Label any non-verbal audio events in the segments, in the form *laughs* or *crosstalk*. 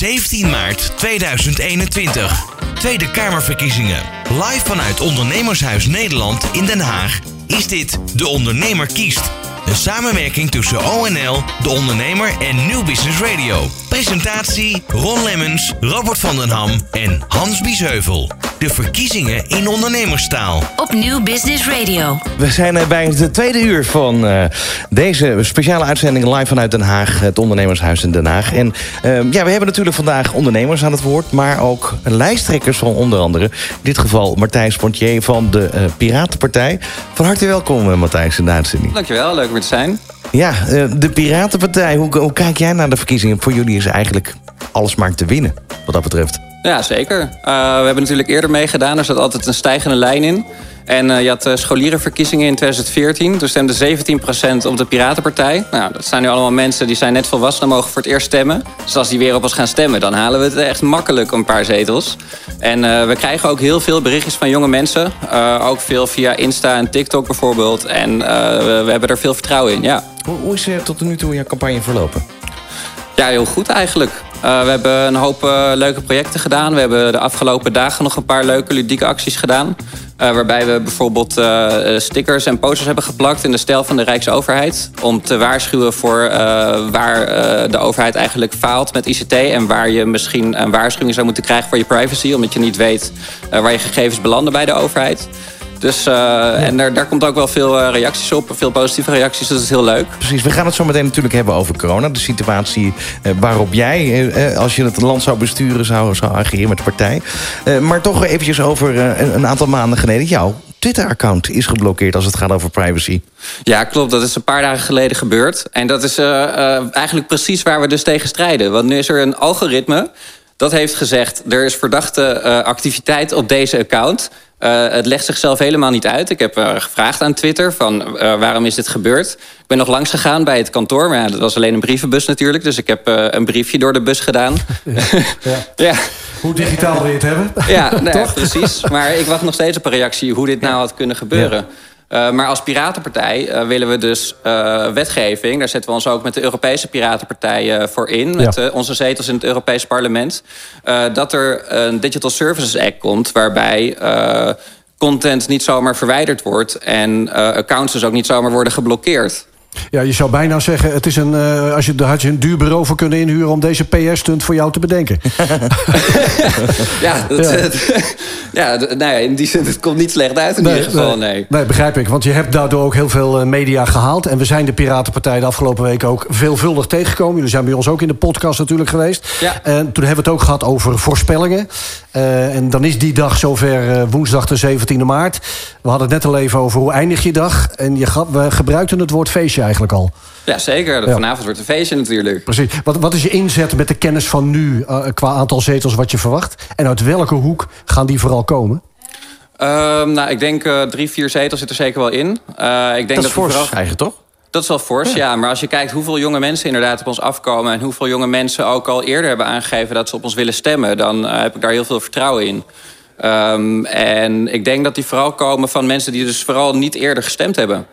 17 maart 2021. Tweede Kamerverkiezingen. Live vanuit Ondernemershuis Nederland in Den Haag is dit De Ondernemer kiest. Een samenwerking tussen ONL, De Ondernemer en New Business Radio. Presentatie Ron Lemmens, Robert van den Ham en Hans Biesheuvel. De verkiezingen in ondernemerstaal. Op Nieuw Business Radio. We zijn eh, bij het tweede uur van uh, deze speciale uitzending live vanuit Den Haag, het ondernemershuis in Den Haag. En uh, ja, we hebben natuurlijk vandaag ondernemers aan het woord, maar ook lijsttrekkers van onder andere. In dit geval Martijn Spontier van de uh, Piratenpartij. Van harte welkom, Matthijs, in de uitzending. Dankjewel, leuk om te zijn. Ja, de Piratenpartij, hoe, hoe kijk jij naar de verkiezingen? Voor jullie is eigenlijk alles maar te winnen, wat dat betreft. Ja, zeker. Uh, we hebben natuurlijk eerder meegedaan. Er zat altijd een stijgende lijn in. En uh, je had uh, scholierenverkiezingen in 2014. Toen stemde 17% op de Piratenpartij. Nou, dat zijn nu allemaal mensen die zijn net volwassen en mogen voor het eerst stemmen. Dus als die weer op ons gaan stemmen, dan halen we het echt makkelijk een paar zetels. En we krijgen ook heel veel berichtjes van jonge mensen. ook veel via Insta en TikTok bijvoorbeeld. En we, we, hebben er veel vertrouwen in, ja. Hoe, hoe is tot nu toe je campagne verlopen? Ja, heel goed eigenlijk. Uh, we hebben een hoop uh, leuke projecten gedaan. We hebben de afgelopen dagen nog een paar leuke ludieke acties gedaan. Uh, waarbij we bijvoorbeeld stickers en posters hebben geplakt in de stijl van de Rijksoverheid. Om te waarschuwen voor waar de overheid eigenlijk faalt met ICT. En waar je misschien een waarschuwing zou moeten krijgen voor je privacy. Omdat je niet weet waar je gegevens belanden bij de overheid. Dus, uh, en daar, daar komt ook wel veel uh, reacties op, veel positieve reacties, dus dat is heel leuk. Precies, we gaan het zo meteen natuurlijk hebben over corona. De situatie uh, waarop jij, als je het land zou besturen, zou, zou ageren met de partij. maar toch eventjes over een, een aantal maanden geleden. Jouw Twitter-account is geblokkeerd als het gaat over privacy. Ja, klopt. Dat is een paar dagen geleden gebeurd. En dat is eigenlijk precies waar we dus tegen strijden. Want nu is er een algoritme dat heeft gezegd... er is verdachte activiteit op deze account... Uh, het legt zichzelf helemaal niet uit. Ik heb uh, gevraagd aan Twitter van uh, waarom is dit gebeurd. Ik ben nog langs gegaan bij het kantoor. Maar ja, dat was alleen een brievenbus natuurlijk. Dus ik heb een briefje door de bus gedaan. Ja. *laughs* ja. ja. Hoe digitaal wil je het hebben? Ja, nee, nou precies. Maar ik wacht nog steeds op een reactie hoe dit nou had kunnen gebeuren. Uh, maar als Piratenpartij uh, willen we dus uh, wetgeving... daar zetten we ons ook met de Europese Piratenpartij voor in... met ja. onze zetels in het Europees Parlement... dat er een Digital Services Act komt... waarbij content niet zomaar verwijderd wordt... en accounts dus ook niet zomaar worden geblokkeerd. Ja, je zou bijna zeggen, het is een, uh, als je, daar had je een duur bureau voor kunnen inhuren... om deze PR-stunt voor jou te bedenken. *laughs* ja, *laughs* dat, ja. Het, *laughs* ja, nou ja, in die zin, het komt niet slecht uit in nee, ieder geval, nee. nee. nee. begrijp ik. Want je hebt daardoor ook heel veel media gehaald. En we zijn de Piratenpartij de afgelopen weken ook veelvuldig tegengekomen. Jullie zijn bij ons ook in de podcast natuurlijk geweest. Ja. En toen hebben we het ook gehad over voorspellingen. Uh, en dan is die dag zover uh, woensdag de 17e maart. We hadden het net al even over hoe eindig je dag. En je, we gebruikten het woord feestje eigenlijk al. Ja, zeker. Ja. Vanavond wordt een feestje natuurlijk. Precies. Wat, wat is je inzet met de kennis van nu... Uh, qua aantal zetels wat je verwacht? En uit welke hoek gaan die vooral komen? Um, nou, ik denk uh, drie, vier zetels zit er zeker wel in. Uh, ik denk dat, dat is fors vooral... eigen, toch? Dat is wel fors, ja. ja. Maar als je kijkt hoeveel jonge mensen inderdaad op ons afkomen... en hoeveel jonge mensen ook al eerder hebben aangegeven... dat ze op ons willen stemmen... dan uh, heb ik daar heel veel vertrouwen in. Um, en ik denk dat die vooral komen van mensen... die dus vooral niet eerder gestemd hebben.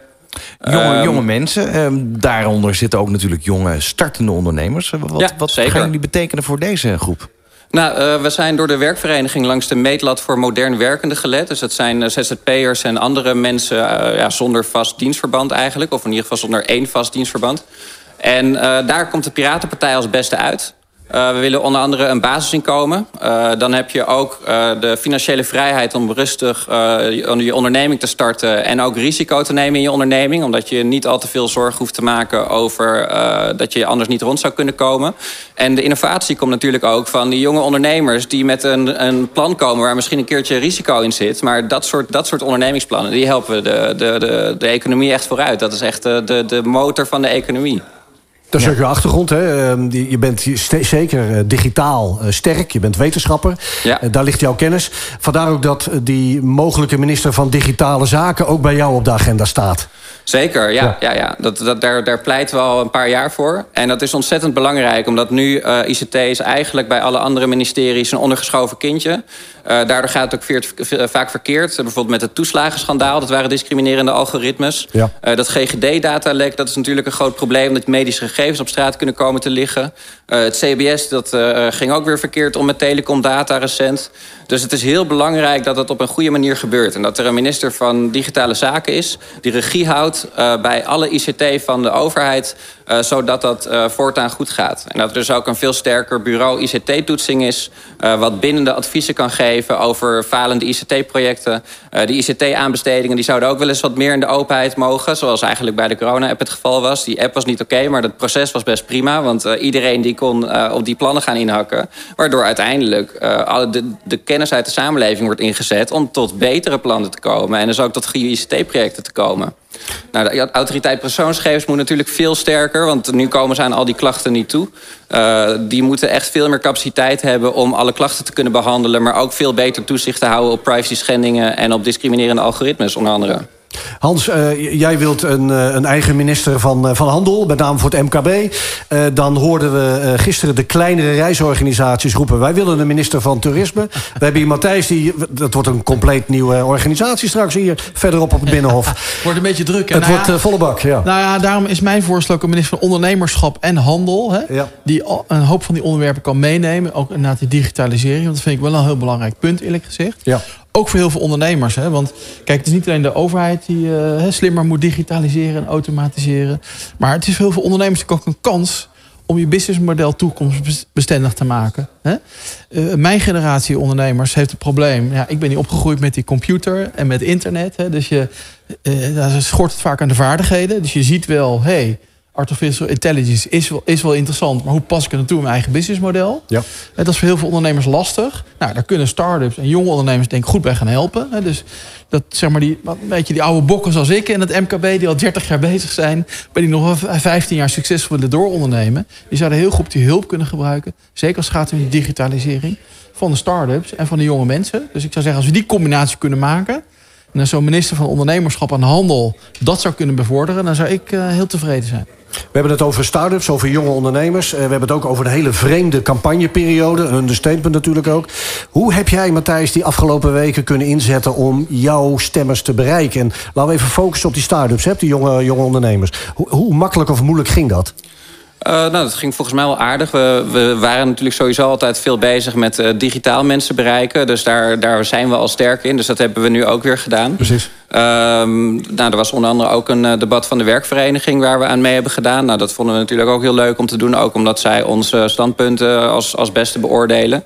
Jonge, um, jonge mensen, um, daaronder zitten ook natuurlijk jonge startende ondernemers. Wat, ja, wat gaan jullie betekenen voor deze groep? Nou, uh, we zijn door de werkvereniging langs de meetlat voor modern werkenden gelet. Dus dat zijn uh, ZZP'ers en andere mensen uh, ja, zonder vast dienstverband eigenlijk. Of in ieder geval zonder één vast dienstverband. En daar komt de Piratenpartij als beste uit. Uh, we willen onder andere een basisinkomen. Uh, dan heb je ook uh, de financiële vrijheid om rustig je onderneming te starten... en ook risico te nemen in je onderneming. Omdat je niet al te veel zorg hoeft te maken over dat je anders niet rond zou kunnen komen. En de innovatie komt natuurlijk ook van die jonge ondernemers... die met een, een plan komen waar misschien een keertje risico in zit. Maar dat soort, dat soort ondernemingsplannen, die helpen de, de, de, de economie echt vooruit. Dat is echt de, de motor van de economie. Dat is ook je achtergrond. Hè? Je bent zeker eh, digitaal eh, sterk. Je bent wetenschapper. Ja. Eh, daar ligt jouw kennis. Vandaar ook dat die mogelijke minister van Digitale Zaken... ook bij jou op de agenda staat. Zeker, ja. ja. ja, Dat, dat, daar, daar pleiten we al een paar jaar voor. En dat is ontzettend belangrijk, omdat nu uh, ICT is eigenlijk bij alle andere ministeries een ondergeschoven kindje. Uh, daardoor gaat het ook vaak verkeerd. bijvoorbeeld met het toeslagenschandaal, dat waren discriminerende algoritmes. Ja. Uh, dat GGD-datalek, dat is natuurlijk een groot probleem... dat medische gegevens op straat kunnen komen te liggen. het CBS, dat ging ook weer verkeerd om met telecomdata recent. Dus het is heel belangrijk dat het op een goede manier gebeurt. En dat er een minister van Digitale Zaken is... die regie houdt uh, bij alle ICT van de overheid... Uh, zodat dat uh, voortaan goed gaat. En dat er dus ook een veel sterker bureau ICT-toetsing is... wat bindende adviezen kan geven over falende ICT-projecten. de ICT-aanbestedingen die zouden ook wel eens wat meer in de openheid mogen... zoals eigenlijk bij de corona-app het geval was. Die app was niet oké, maar het proces was best prima... want iedereen die kon op die plannen gaan inhakken... waardoor uiteindelijk de, de kennis uit de samenleving wordt ingezet... om tot betere plannen te komen en dus ook tot goede ICT-projecten te komen. Nou, de autoriteit persoonsgegevens moet natuurlijk veel sterker... want nu komen ze aan al die klachten niet toe. Uh, die moeten echt veel meer capaciteit hebben om alle klachten te kunnen behandelen... maar ook veel beter toezicht te houden op privacy schendingen... en op discriminerende algoritmes onder andere. Hans, uh, jij wilt een, uh, een, eigen minister van, uh, van Handel, met name voor het MKB. dan hoorden we gisteren de kleinere reisorganisaties roepen... wij willen een minister van Toerisme. We hebben hier Matthijs, die, dat wordt een compleet nieuwe organisatie straks hier... verderop op het Binnenhof. *laughs* wordt een beetje druk. Het nou wordt volle bak, ja. Nou ja, daarom is mijn voorstel ook een minister van Ondernemerschap en Handel... Hè, ja. die een hoop van die onderwerpen kan meenemen. Ook inderdaad die digitalisering, want dat vind ik wel een heel belangrijk punt, eerlijk gezegd. Ja. Ook voor heel veel ondernemers. Hè? Want kijk, het is niet alleen de overheid die uh, slimmer moet digitaliseren en automatiseren. Maar het is voor heel veel ondernemers ook een kans om je businessmodel toekomstbestendig te maken. Hè? Uh, mijn generatie ondernemers heeft het probleem. Ja, ik ben niet opgegroeid met die computer en met internet. Hè? Dus je, daar schort het vaak aan de vaardigheden. Dus je ziet wel, hey, artificial intelligence is wel, is wel interessant, maar hoe pas ik het naartoe in mijn eigen businessmodel? Ja. Dat is voor heel veel ondernemers lastig. Nou, daar kunnen start-ups en jonge ondernemers denk ik goed bij gaan helpen. Dus dat zeg maar die, weet je, die oude bokken zoals ik in het MKB die al 30 jaar bezig zijn, ben ik nog wel 15 jaar succesvol willen doorondernemen. Die zouden heel goed die hulp kunnen gebruiken. Zeker als het gaat om die digitalisering van de start-ups en van de jonge mensen. Dus ik zou zeggen, als we die combinatie kunnen maken. En zo'n minister van Ondernemerschap en Handel dat zou kunnen bevorderen, dan zou ik uh, heel tevreden zijn. We hebben het over start-ups, over jonge ondernemers. Eh, we hebben het ook over een hele vreemde campagneperiode. Een understatement natuurlijk ook. Hoe heb jij, Matthijs, die afgelopen weken kunnen inzetten... om jouw stemmers te bereiken? En laten we even focussen op die start-ups, die jonge, jonge ondernemers. Hoe makkelijk of moeilijk ging dat? Uh, nou, dat ging volgens mij wel aardig. We, we waren natuurlijk sowieso altijd veel bezig met uh, digitaal mensen bereiken. Dus daar, daar zijn we al sterk in. Dus dat hebben we nu ook weer gedaan. Precies. Uh, nou, er was onder andere ook een uh, debat van de werkvereniging... waar we aan mee hebben gedaan. Nou, dat vonden we natuurlijk ook heel leuk om te doen. Ook omdat zij onze standpunten als, als beste beoordelen.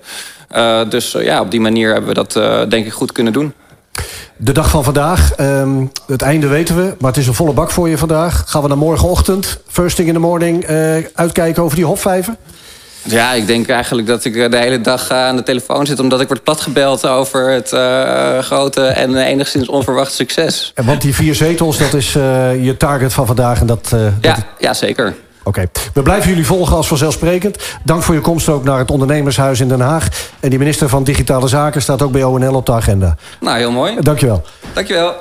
dus ja, op die manier hebben we dat denk ik goed kunnen doen. De dag van vandaag, um, het einde weten we, maar het is een volle bak voor je vandaag. Gaan we naar morgenochtend, first thing in the morning, uh, uitkijken over die hofvijven? Ja, ik denk eigenlijk dat ik de hele dag eh, aan de telefoon zit... omdat ik word platgebeld over het uh, grote en enigszins onverwacht succes. En want die vier zetels, dat is uh, je target van vandaag. En dat, ja, dat... ja, zeker. Oké, we blijven jullie volgen als vanzelfsprekend. Dank voor je komst ook naar het ondernemershuis in Den Haag. En die minister van Digitale Zaken staat ook bij ONL op de agenda. Nou, heel mooi. Dankjewel. Dankjewel.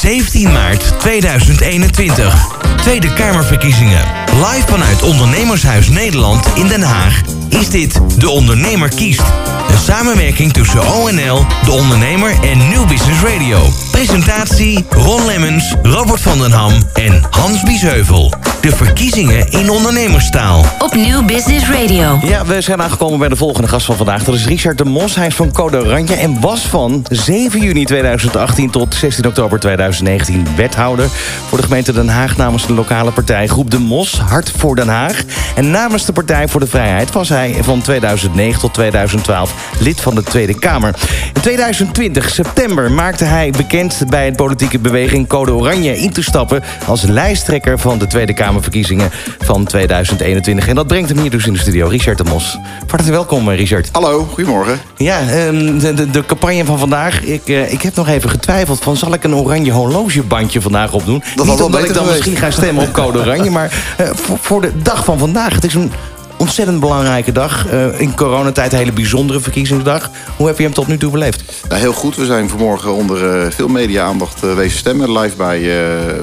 17 maart 2021. Tweede Kamerverkiezingen. Live vanuit Ondernemershuis Nederland in Den Haag is dit De Ondernemer kiest. Een samenwerking tussen ONL, De Ondernemer en New Business Radio. Presentatie Ron Lemmens, Robert van den Ham en Hans Biesheuvel. De verkiezingen in ondernemerstaal. Op New Business Radio. Ja, we zijn aangekomen bij de volgende gast van vandaag. Dat is Richard de Mos. Hij is van Code Oranje en was van 7 juni 2018 tot 16 oktober 2019 wethouder... voor de gemeente Den Haag namens de lokale partij Groep de Mos, Hart voor Den Haag. En namens de Partij voor de Vrijheid was hij van 2009 tot 2012 lid van de Tweede Kamer. In 2020, september, maakte hij bekend bij het politieke beweging Code Oranje in te stappen als lijsttrekker van de Tweede Kamerverkiezingen van 2021. En dat brengt hem hier dus in de studio, Richard de Mos. Hartelijk welkom, Richard. Hallo, goedemorgen. Ja, ehm, de, de, de campagne van vandaag. Ik, uh, ik heb nog even getwijfeld van zal ik een oranje horlogebandje vandaag opdoen? Dat Niet omdat ik dan geweest. misschien ga stemmen op Code Oranje, maar uh, voor, de dag van vandaag. Het is een ontzettend belangrijke dag. Uh, in coronatijd een hele bijzondere verkiezingsdag. Hoe heb je hem tot nu toe beleefd? Ja, heel goed. We zijn vanmorgen onder uh, veel media-aandacht wezen stemmen. Live bij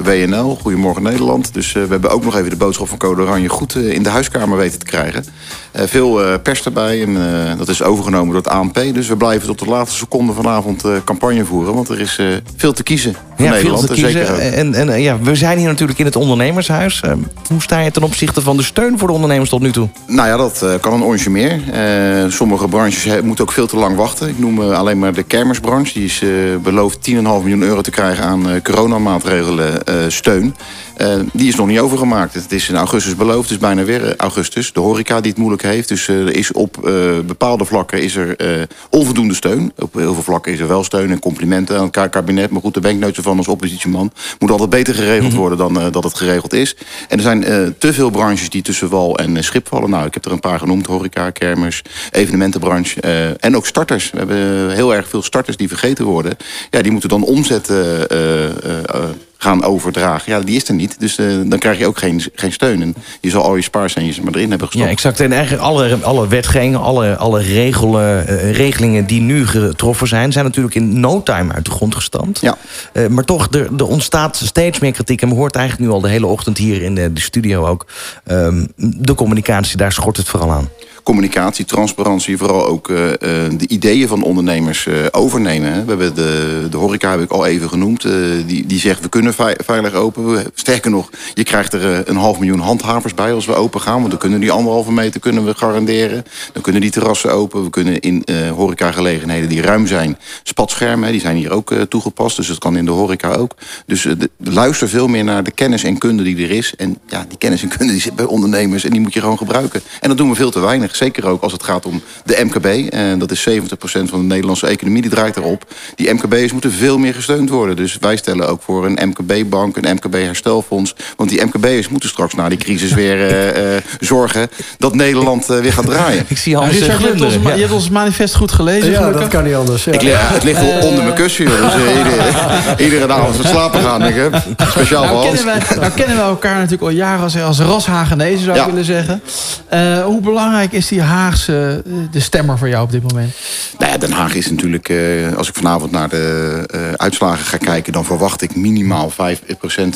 WNL. Goedemorgen Nederland. Dus we hebben ook nog even de boodschap van Code Oranje goed in de huiskamer weten te krijgen. Veel pers erbij. En dat is overgenomen door het ANP. Dus we blijven tot de laatste seconde vanavond campagne voeren. Want er is veel te kiezen voor ja, Nederland. Veel te kiezen. Zeker en, en ja, we zijn hier natuurlijk in het ondernemershuis. hoe sta je ten opzichte van de steun voor de ondernemers tot nu toe? Nou ja, dat kan een onsje meer. Sommige branches moeten ook veel te lang wachten. Ik noem alleen maar de kermisbranche. Die is beloofd 10,5 miljoen euro te krijgen aan coronamaatregelen steun. die is nog niet overgemaakt. Het is in augustus beloofd, dus bijna weer augustus. De horeca die het moeilijk heeft. Dus er is op bepaalde vlakken is er onvoldoende steun. Op heel veel vlakken is er wel steun en complimenten aan het kabinet. Maar goed, nooit zo van als oppositieman. Moet altijd beter geregeld mhm. worden dan dat het geregeld is. En er zijn te veel branches die tussen wal en schip vallen. Nou, ik heb er een paar genoemd. Horeca, kermers, evenementenbranche. En ook starters. We hebben heel erg veel starters die vergeten worden. Ja, die moeten dan omzetten gaan overdragen. Ja, die is er niet. Dus uh, dan krijg je ook geen, geen steun. En je zal al je spaarcentjes maar erin hebben gestopt. Ja, exact. En eigenlijk alle, alle wetgevingen, alle, alle regelen, uh, regelingen die nu getroffen zijn... zijn natuurlijk in no time uit de grond gestampt. Ja. Uh, maar toch, er, er ontstaat steeds meer kritiek. En we hoort eigenlijk nu al de hele ochtend hier in de, de studio ook... Um, de communicatie, daar schort het vooral aan communicatie, transparantie, vooral ook uh, de ideeën van ondernemers uh, overnemen. We hebben de, de horeca heb ik al even genoemd. Die, die zegt we kunnen veilig open. Sterker nog, je krijgt er een half miljoen handhavers bij als we open gaan. Want dan kunnen die anderhalve meter kunnen we garanderen. Dan kunnen die terrassen open. We kunnen in horecagelegenheden die ruim zijn, spatschermen. Die zijn hier ook toegepast. Dus dat kan in de horeca ook. Dus luister veel meer naar de kennis en kunde die er is. En ja, die kennis en kunde die zit bij ondernemers. En die moet je gewoon gebruiken. En dat doen we veel te weinig. Zeker ook als het gaat om de MKB. En dat is 70% van de Nederlandse economie, die draait erop. Die MKB'ers moeten veel meer gesteund worden. Dus wij stellen ook voor een MKB-bank, een MKB-herstelfonds. Want die MKB'ers moeten straks na die crisis weer uh, uh, zorgen... dat Nederland uh, weer gaat draaien. Ik zie Hans je, ons, je hebt ons manifest goed gelezen. Ja, dat kan niet anders. Ja. Ik, het ligt wel onder mijn kussen. Dus *laughs* iedere, iedere avond we slapen gaan. Ik, heb speciaal nou, voor kennen wij, nou kennen we elkaar natuurlijk al jaren als, als rashagenezen, zou ik willen zeggen. hoe belangrijk is die Haagse eh, de stemmer voor jou op dit moment? Nou ja, Den Haag is natuurlijk, uh, als ik vanavond naar de uh, uitslagen ga kijken... dan verwacht ik minimaal 5%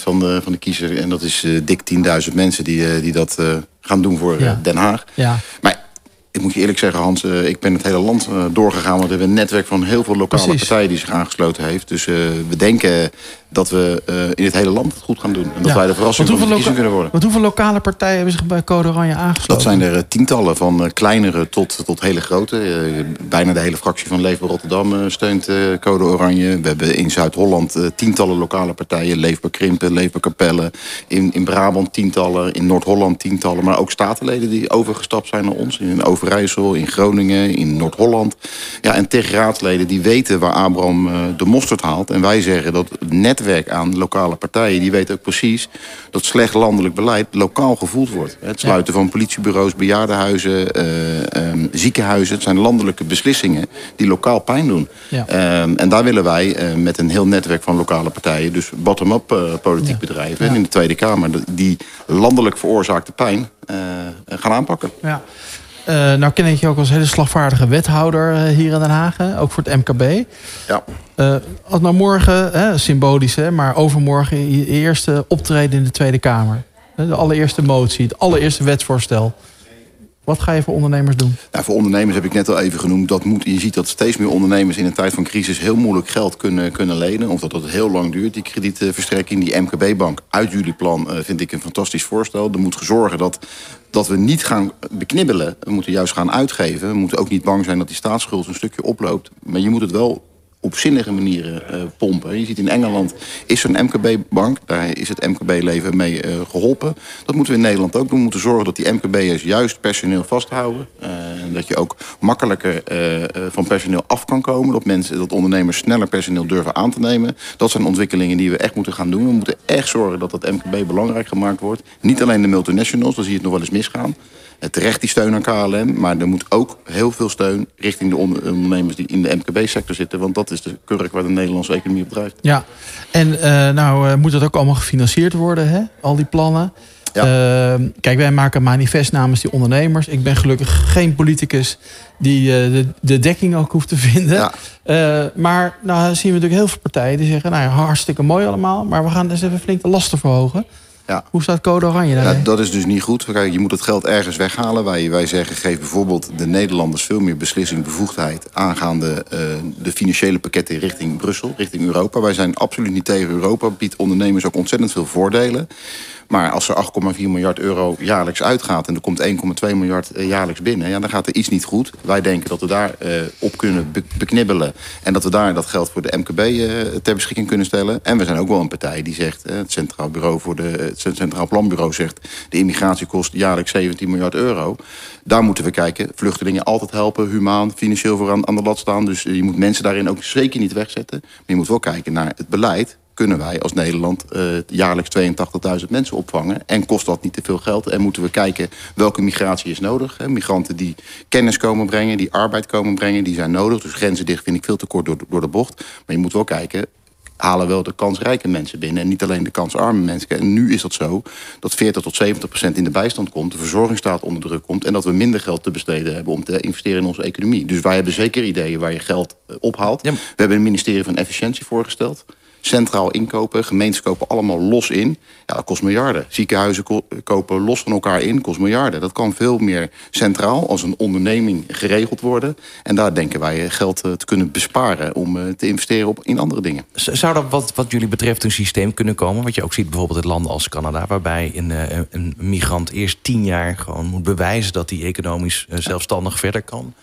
van de, van de kiezer. En dat is dik 10.000 mensen die, die dat gaan doen voor ja. Den Haag. Ja. Maar ik moet je eerlijk zeggen, Hans, ik ben het hele land doorgegaan. Want we hebben een netwerk van heel veel lokale partijen die zich aangesloten heeft. Dus we denken dat we uh, in het hele land het goed gaan doen. En dat ja. wij de verrassing van de kunnen worden. Want hoeveel lokale partijen hebben zich bij Code Oranje aangesloten? Dat zijn er uh, tientallen, van uh, kleinere tot, tot hele grote. bijna de hele fractie van Leefbaar Rotterdam steunt Code Oranje. We hebben in Zuid-Holland tientallen lokale partijen. Leefbaar Krimpen, Leefbaar Capelle. In, in Brabant tientallen, in Noord-Holland tientallen. Maar ook statenleden die overgestapt zijn naar ons. In Overijssel, in Groningen, in Noord-Holland. Ja, en tegen raadsleden die weten waar Abraham de mosterd haalt. En wij zeggen dat net netwerk aan lokale partijen... die weten ook precies dat slecht landelijk beleid lokaal gevoeld wordt. Het sluiten van politiebureaus, bejaardenhuizen, uh, ziekenhuizen... het zijn landelijke beslissingen die lokaal pijn doen. Ja. Ehm, en daar willen wij uh, met een heel netwerk van lokale partijen... dus bottom-up uh, politiek bedrijven ja. in de Tweede Kamer... die landelijk veroorzaakte pijn gaan aanpakken. Ja. Uh, nou ken ik je ook als hele slagvaardige wethouder uh, hier in Den Haag. Ook voor het MKB. Ja. Uh, als nou morgen, hè, symbolisch, hè, maar overmorgen... je eerste optreden in de Tweede Kamer. De allereerste motie, het allereerste wetsvoorstel. Wat ga je voor ondernemers doen? Nou, voor ondernemers heb ik net al even genoemd. Dat moet, je ziet dat steeds meer ondernemers in een tijd van crisis heel moeilijk geld kunnen, kunnen lenen. Of dat het heel lang duurt, die kredietverstrekking. Die MKB-bank uit jullie plan vind ik een fantastisch voorstel. Er moet gezorgen dat dat we niet gaan beknibbelen. We moeten juist gaan uitgeven. We moeten ook niet bang zijn dat die staatsschuld een stukje oploopt. Maar je moet het wel op zinnige manieren uh, pompen. Je ziet in Engeland is er een MKB-bank. Daar is het MKB-leven mee uh, geholpen. Dat moeten we in Nederland ook doen. We moeten zorgen dat die MKB'ers juist personeel vasthouden. Uh, dat je ook makkelijker van personeel af kan komen. Dat, mensen, dat ondernemers sneller personeel durven aan te nemen. Dat zijn ontwikkelingen die we echt moeten gaan doen. We moeten echt zorgen dat dat MKB belangrijk gemaakt wordt. Niet alleen de multinationals, dan zie je het nog wel eens misgaan terecht die steun aan KLM. Maar er moet ook heel veel steun richting de ondernemers die in de MKB-sector zitten. Want dat is de kurk waar de Nederlandse economie op drijft. Ja, en uh, nou uh, moet dat ook allemaal gefinancierd worden, hè? al die plannen. Ehm, kijk, wij maken manifest namens die ondernemers. Ik ben gelukkig geen politicus die uh, de, de, dekking ook hoeft te vinden. Uh, maar nou zien we natuurlijk heel veel partijen die zeggen... nou ja, hartstikke mooi allemaal... maar we gaan eens even flink de lasten verhogen. Ja. Hoe staat code oranje daar? Ja, dat is dus niet goed. Kijk, je moet het geld ergens weghalen. Wij, wij zeggen, geef bijvoorbeeld de Nederlanders veel meer beslissingbevoegdheid... aangaande uh, de financiële pakketten richting Brussel, richting Europa. Wij zijn absoluut niet tegen Europa. Biedt ondernemers ook ontzettend veel voordelen. Maar als er 8,4 miljard euro jaarlijks uitgaat... en er komt 1,2 miljard eh, jaarlijks binnen... Ja, dan gaat er iets niet goed. Wij denken dat we daar uh, op kunnen beknibbelen... en dat we daar dat geld voor de MKB uh, ter beschikking kunnen stellen. En we zijn ook wel een partij die zegt... het Centraal, Bureau voor de, het Centraal Planbureau zegt... de immigratie kost jaarlijks 17 miljard euro. Daar moeten we kijken. Vluchtelingen altijd helpen, humaan, financieel voor aan, aan de lat staan. Dus je moet mensen daarin ook zeker niet wegzetten. Maar je moet wel kijken naar het beleid kunnen wij als Nederland uh, jaarlijks 82.000 mensen opvangen. En kost dat niet te veel geld. En moeten we kijken welke migratie is nodig. Hè. Migranten die kennis komen brengen, die arbeid komen brengen, die zijn nodig. Dus grenzen dicht vind ik veel te kort door, door de bocht. Maar je moet wel kijken, halen wel de kansrijke mensen binnen. En niet alleen de kansarme mensen. En nu is dat zo dat 40 tot 70 procent in de bijstand komt. De verzorgingsstaat onder druk komt. En dat we minder geld te besteden hebben om te investeren in onze economie. Dus wij hebben zeker ideeën waar je geld eh, ophaalt. We hebben een ministerie van Efficiëntie voorgesteld centraal inkopen. Gemeentes kopen allemaal los in. Ja, dat kost miljarden. Ziekenhuizen kopen los van elkaar in, kost miljarden. Dat kan veel meer centraal als een onderneming geregeld worden. En daar denken wij geld eh, te kunnen besparen om eh, te investeren op, in andere dingen. Zou dat wat, wat jullie betreft een systeem kunnen komen? Wat je ook ziet bijvoorbeeld in landen als Canada... waarbij een, eh, een migrant eerst tien jaar gewoon moet bewijzen... dat hij economisch zelfstandig verder kan...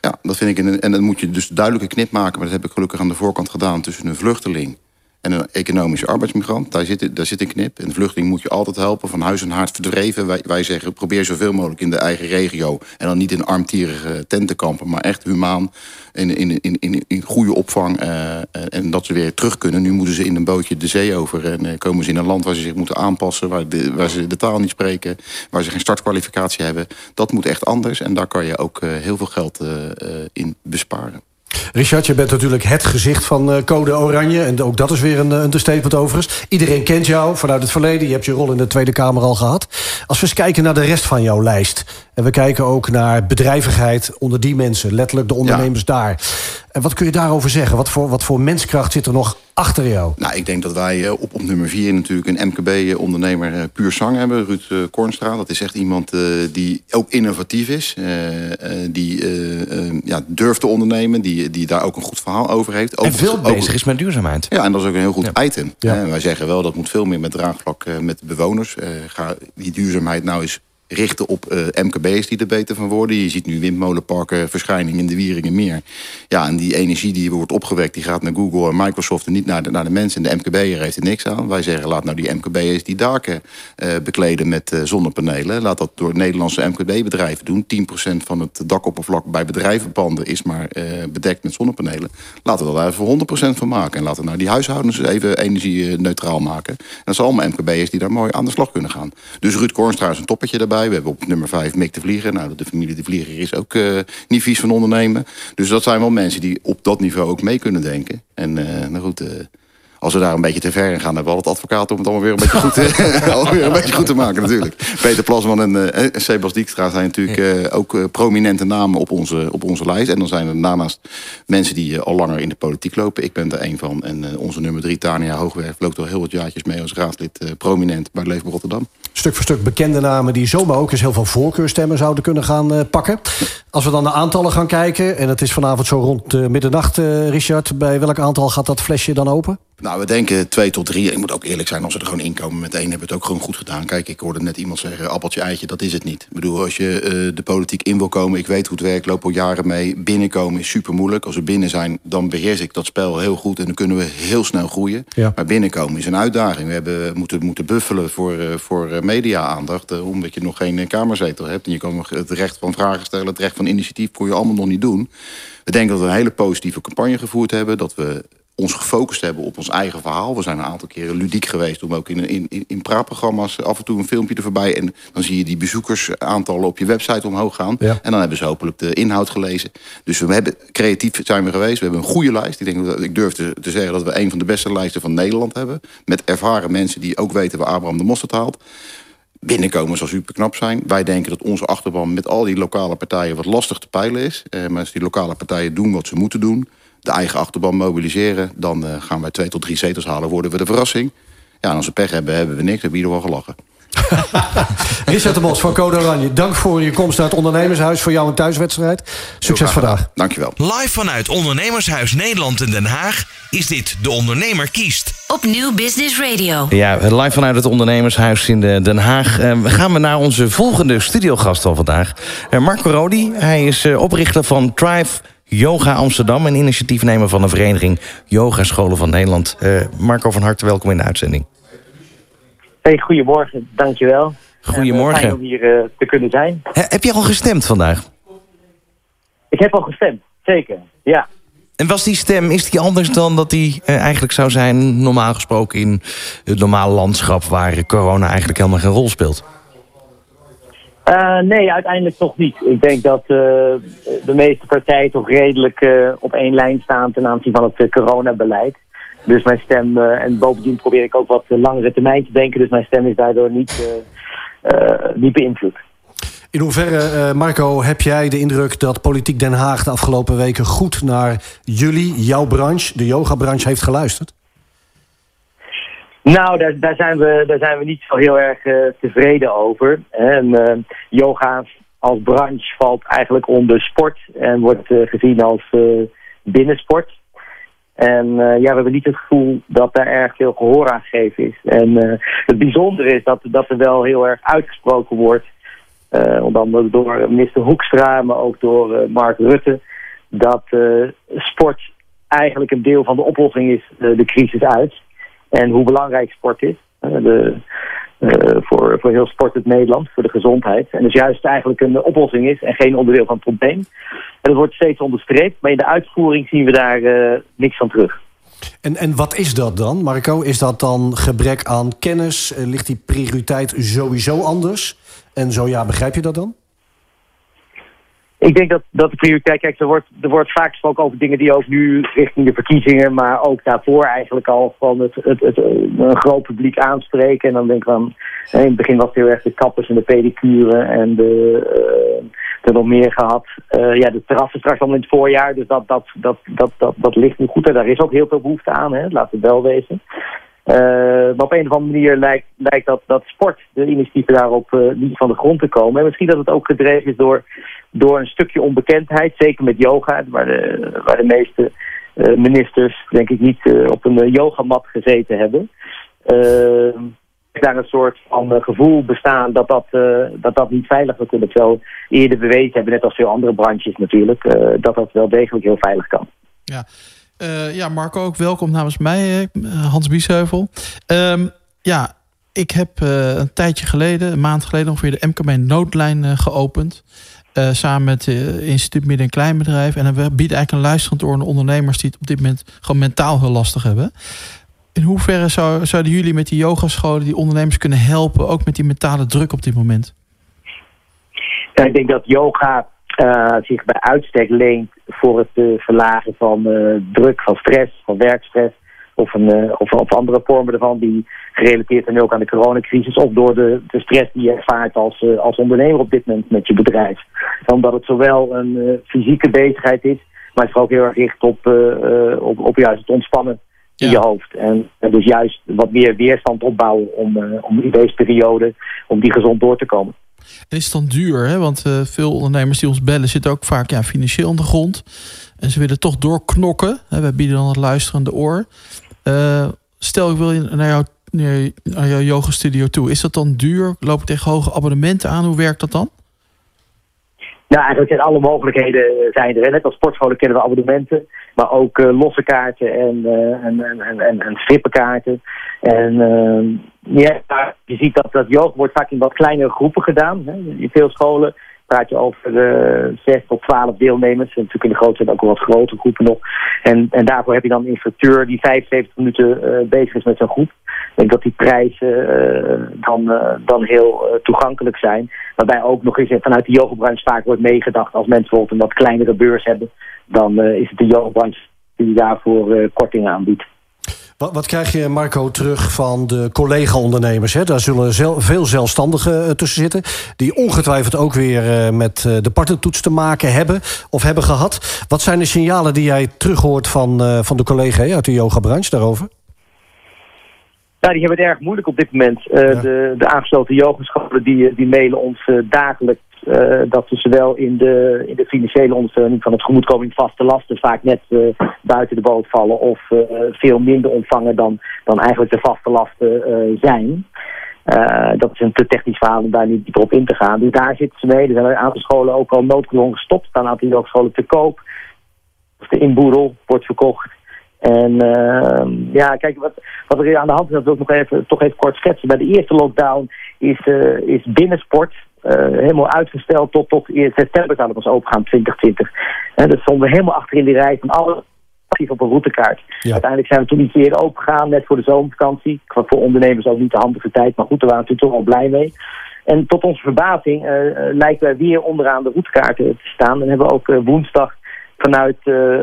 Ja, dat vind ik. En dan moet je dus duidelijke knip maken. Maar dat heb ik gelukkig aan de voorkant gedaan tussen een vluchteling en een economische arbeidsmigrant. Daar zit, daar zit een knip. En vluchteling moet je altijd helpen, van huis en haard verdreven. Wij, wij zeggen, probeer zoveel mogelijk in de eigen regio. En dan niet in armtierige tentenkampen, maar echt humaan. In, in, in, in, in goede opvang. Uh, en dat ze weer terug kunnen. Nu moeten ze in een bootje de zee over. En uh, komen ze in een land waar ze zich moeten aanpassen. Waar, de, waar ze de taal niet spreken. Waar ze geen startkwalificatie hebben. Dat moet echt anders. En daar kan je ook heel veel geld in besparen. Richard, je bent natuurlijk het gezicht van uh, Code Oranje. En ook dat is weer een understatement overigens. Iedereen kent jou vanuit het verleden. Je hebt je rol in de Tweede Kamer al gehad. Als we eens kijken naar de rest van jouw lijst. En we kijken ook naar bedrijvigheid onder die mensen. Letterlijk de ondernemers ja. daar. En wat kun je daarover zeggen? Wat voor, wat voor menskracht zit er nog achter jou? Nou, ik denk dat wij op, op nummer vier natuurlijk een MKB-ondernemer puur zang hebben. Ruud Kornstra. Dat is echt iemand die ook innovatief is. Die ja, durft te ondernemen. Die, die daar ook een goed verhaal over heeft. Ook, en veel bezig is met duurzaamheid. Ja, en dat is ook een heel goed ja. item. Ja. wij zeggen wel dat moet veel meer met draagvlak met bewoners. ga die duurzaamheid nou eens richten op uh, MKB's die er beter van worden. Je ziet nu windmolenparken verschijning in de Wieringen meer. Ja, en die energie die wordt opgewekt, die gaat naar Google en Microsoft en niet naar de, naar de mensen. En de MKB'er heeft er niks aan. Wij zeggen, laat nou die MKB'ers die daken uh, bekleden met uh, zonnepanelen. Laat dat door Nederlandse MKB-bedrijven doen. 10% van het dakoppervlak bij bedrijvenpanden is maar bedekt met zonnepanelen. Laten we daar voor 100% van maken. En laten we nou die huishoudens even energie neutraal maken. En dat zijn allemaal MKB'ers die daar mooi aan de slag kunnen gaan. Dus Ruud Kornstra is een toppetje daarbij. We hebben op nummer 5 Mick de Vlieger. Nou, de familie de Vlieger is ook uh, niet vies van ondernemen. Dus dat zijn wel mensen die op dat niveau ook mee kunnen denken. En nou goed... Als we daar een beetje te ver in gaan, hebben we al het advocaat om het allemaal weer een beetje goed, *laughs* *laughs* weer een beetje goed te maken natuurlijk. Peter Plasman en uh, Sebas Dijkstra zijn natuurlijk uh, ook uh, prominente namen op onze, op onze lijst. En dan zijn er daarnaast mensen die al langer in de politiek lopen. Ik ben er een van. En onze nummer drie, Tania Hoogwerf, loopt al heel wat jaartjes mee als raadslid prominent bij Leefbaar Rotterdam. Stuk voor stuk bekende namen die zomaar ook eens heel veel voorkeurstemmen zouden kunnen gaan pakken. Als we dan de aantallen gaan kijken, en het is vanavond zo rond middernacht, Richard. Bij welk aantal gaat dat flesje dan open? Nou, we denken twee tot drie. Ik moet ook eerlijk zijn, als we er gewoon inkomen met één... hebben we het ook gewoon goed gedaan. Kijk, ik hoorde net iemand zeggen, appeltje, eitje, dat is het niet. Ik bedoel, als je uh, de politiek in wil komen... ik weet hoe het werkt, loop al jaren mee. Binnenkomen is super moeilijk. Als we binnen zijn, dan beheers ik dat spel heel goed... en dan kunnen we heel snel groeien. Ja. Maar binnenkomen is een uitdaging. We hebben moeten, moeten buffelen voor, uh, voor media-aandacht... Uh, omdat je nog geen kamerzetel hebt. En je kan nog het recht van vragen stellen... het recht van initiatief kon je allemaal nog niet doen. We denken dat we een hele positieve campagne gevoerd hebben... dat we ons gefocust hebben op ons eigen verhaal. We zijn een aantal keren ludiek geweest om ook in, in, in praatprogramma's af en toe een filmpje er voorbij. En dan zie je die bezoekersaantallen op je website omhoog gaan. Ja. En dan hebben ze hopelijk de inhoud gelezen. Dus we hebben creatief zijn we geweest. We hebben een goede lijst. Ik, denk dat, ik durf te, te zeggen dat we een van de beste lijsten van Nederland hebben. Met ervaren mensen die ook weten waar Abraham de mosterd haalt binnenkomen zal super knap zijn. Wij denken dat onze achterban met al die lokale partijen wat lastig te peilen is. Eh, maar als die lokale partijen doen wat ze moeten doen... de eigen achterban mobiliseren... dan uh, gaan wij twee tot drie zetels halen, worden we de verrassing. Ja, en als we pech hebben, hebben we niks, hebben we ieder geval gelachen. *laughs* Richard de Mos van Code Oranje, dank voor je komst naar het Ondernemershuis... voor jou een thuiswedstrijd. Succes vandaag. Dankjewel. Live vanuit Ondernemershuis Nederland in Den Haag... is dit De Ondernemer kiest. Op Nieuw Business Radio. Ja, live vanuit het Ondernemershuis in Den Haag. Uh, gaan we naar onze volgende studiogast al vandaag. Uh, Marco Rodi, hij is uh, oprichter van Tribe... Yoga Amsterdam en initiatiefnemer van de vereniging Yoga Scholen van Nederland. Marco, van harte welkom in de uitzending. Hey, goedemorgen, dankjewel. Goedemorgen. fijn om hier uh, te kunnen zijn. He, heb je al gestemd vandaag? Ik heb al gestemd, zeker, ja. En was die stem, is die anders dan dat die eigenlijk zou zijn... normaal gesproken in het normale landschap... waar corona eigenlijk helemaal geen rol speelt? Uh, nee, uiteindelijk toch niet. Ik denk dat de meeste partijen toch redelijk op één lijn staan... ten aanzien van het coronabeleid. Dus mijn stem, en bovendien probeer ik ook wat langere termijn te denken. Dus mijn stem is daardoor niet, niet beïnvloed. In hoeverre, Marco, heb jij de indruk dat Politiek Den Haag de afgelopen weken goed naar jullie, jouw branche, de yogabranche, heeft geluisterd? Nou, daar, daar, zijn we, daar zijn we niet zo heel erg tevreden over. En yoga als branche valt eigenlijk onder sport en wordt gezien als binnensport. En ja, we hebben niet het gevoel dat daar erg veel gehoor aan gegeven is. En het bijzondere is dat, dat er wel heel erg uitgesproken wordt, onder andere door minister Hoekstra, maar ook door Mark Rutte, dat sport eigenlijk een deel van de oplossing is, de crisis uit. En hoe belangrijk sport is. de, voor, voor heel sportend Nederland, voor de gezondheid. En dus juist eigenlijk een oplossing is en geen onderdeel van het probleem. En dat wordt steeds onderstreept, maar in de uitvoering zien we daar uh, niks van terug. En, en wat is dat dan, Marco? Is dat dan gebrek aan kennis? Ligt die prioriteit sowieso anders? En zo ja, begrijp je dat dan? Ik denk dat, dat de prioriteit, kijk, er wordt, er wordt vaak gesproken over dingen die ook nu richting de verkiezingen, maar ook daarvoor eigenlijk al van het, het, het, een groot publiek aanspreken. En dan denk ik van, in het begin was het heel erg de kappers en de pedicure en de, uh, er nog meer gehad. Uh, ja, de terrassen straks allemaal in het voorjaar, dus dat, dat, dat, dat, dat, dat ligt nu goed. En daar is ook heel veel behoefte aan, hè? laat het wel wezen. Uh, maar op een of andere manier lijkt, lijkt dat, dat sport, de initiatieven daarop, niet van de grond te komen. En misschien dat het ook gedreven is door, door een stukje onbekendheid, zeker met yoga, waar de, waar de meeste uh, ministers denk ik niet op een yogamat gezeten hebben. daar een soort van gevoel bestaan dat dat, dat dat niet veilig zou kunnen. Terwijl eerder bewezen hebben, net als veel andere branches natuurlijk, dat dat wel degelijk heel veilig kan. Ja. Uh, ja, Marco, ook welkom namens mij, uh, Hans Biesheuvel. Um, ja, ik heb uh, een tijdje geleden, een maand geleden ongeveer, de MKB noodlijn geopend. samen met het Instituut Midden- en Kleinbedrijf. En we bieden eigenlijk een luisterend oor aan ondernemers die het op dit moment gewoon mentaal heel lastig hebben. In hoeverre zou, zouden jullie met die yogascholen die ondernemers kunnen helpen, ook met die mentale druk op dit moment? Ja, ik denk dat yoga uh, zich bij uitstek leent voor het uh, verlagen van uh, druk, van stress, van werkstress. Of, een, of, of, andere vormen ervan die gerelateerd zijn ook aan de coronacrisis. Of door de, de stress die je ervaart als, als ondernemer op dit moment met je bedrijf. Omdat het zowel een fysieke bezigheid is, maar het is ook heel erg gericht op, op, op juist het ontspannen in je hoofd. En, en, dus juist wat meer weerstand opbouwen om, om in deze periode, om die gezond door te komen. En is het dan duur? Hè? Want uh, veel ondernemers die ons bellen zitten ook vaak ja, financieel aan de grond. En ze willen toch doorknokken. Hè? We bieden dan het luisterende oor. Uh, stel ik wil naar, jou, naar jouw yoga studio toe. Is dat dan duur? Loop je tegen hoge abonnementen aan? Hoe werkt dat dan? Nou, eigenlijk zijn alle mogelijkheden zijn er. Net als sportscholen kennen we abonnementen. Maar ook uh, losse kaarten en, uh, en, en, en, en strippenkaarten. En uh, ja, je ziet dat dat yoga wordt vaak in wat kleinere groepen gedaan. Hè. In veel scholen praat je over uh, 6 tot 12 deelnemers. En natuurlijk in de grote ook wel wat grotere groepen nog. En, en daarvoor heb je dan een instructeur die 75 minuten uh, bezig is met zo'n groep. Ik denk dat die prijzen uh, dan, dan heel toegankelijk zijn. Waarbij ook nog eens vanuit de yogabranche vaak wordt meegedacht. Als mensen bijvoorbeeld een wat kleinere beurs hebben, dan is het de yogabranche die daarvoor korting aanbiedt. Wat, wat, krijg je, Marco, terug van de collega-ondernemers? Daar zullen veel zelfstandigen eh, tussen zitten... die ongetwijfeld ook weer uh, met uh, de partentoets te maken hebben of hebben gehad. Wat zijn de signalen die jij terughoort van, van de collega's uit de yoga-branche daarover? Nou, die hebben het erg moeilijk op dit moment. de, de aangesloten yogescholen die, die mailen ons dagelijks uh, dat ze zowel in de, in de financiële ondersteuning van het gemoedkoming vaste lasten vaak net buiten de boot vallen of veel minder ontvangen dan, dan eigenlijk de vaste lasten zijn. dat is een te technisch verhaal om daar niet dieper op in te gaan. Dus daar zitten ze mee. Er zijn een aantal scholen ook al noodgedwongen gestopt. Er staan een aantal scholen te koop. Of de inboedel wordt verkocht. En uh, ja, kijk, wat, wat er aan de hand is, dat wil ik nog even, toch even kort schetsen. Bij de eerste lockdown is, uh, is binnensport uh, helemaal uitgesteld tot, tot september zou het pas opengaan, 2020. En dat stonden we helemaal achter in de rij van alle op een routekaart. Uiteindelijk zijn we toen iets eerder opengegaan, net voor de zomervakantie. Voor ondernemers ook niet de handige tijd, maar goed, daar waren we natuurlijk toch wel blij mee. En tot onze verbazing uh, lijken wij weer onderaan de routekaarten te staan. En hebben we ook woensdag vanuit uh,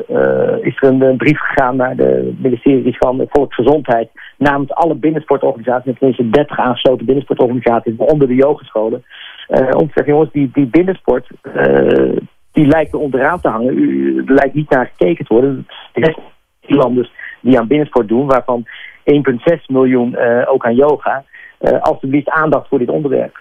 is er een, brief gegaan naar de ministeries van Volksgezondheid namens alle binnensportorganisaties, tenminste 30 aangesloten binnensportorganisaties, onder de yogescholen, uh, om te zeggen, jongens, die, die binnensport, uh, die lijkt er onderaan te hangen. U, er lijkt niet naar gekeken te worden. De landen die aan binnensport doen, waarvan 1,6 miljoen ook aan yoga, alsjeblieft aandacht voor dit onderwerp.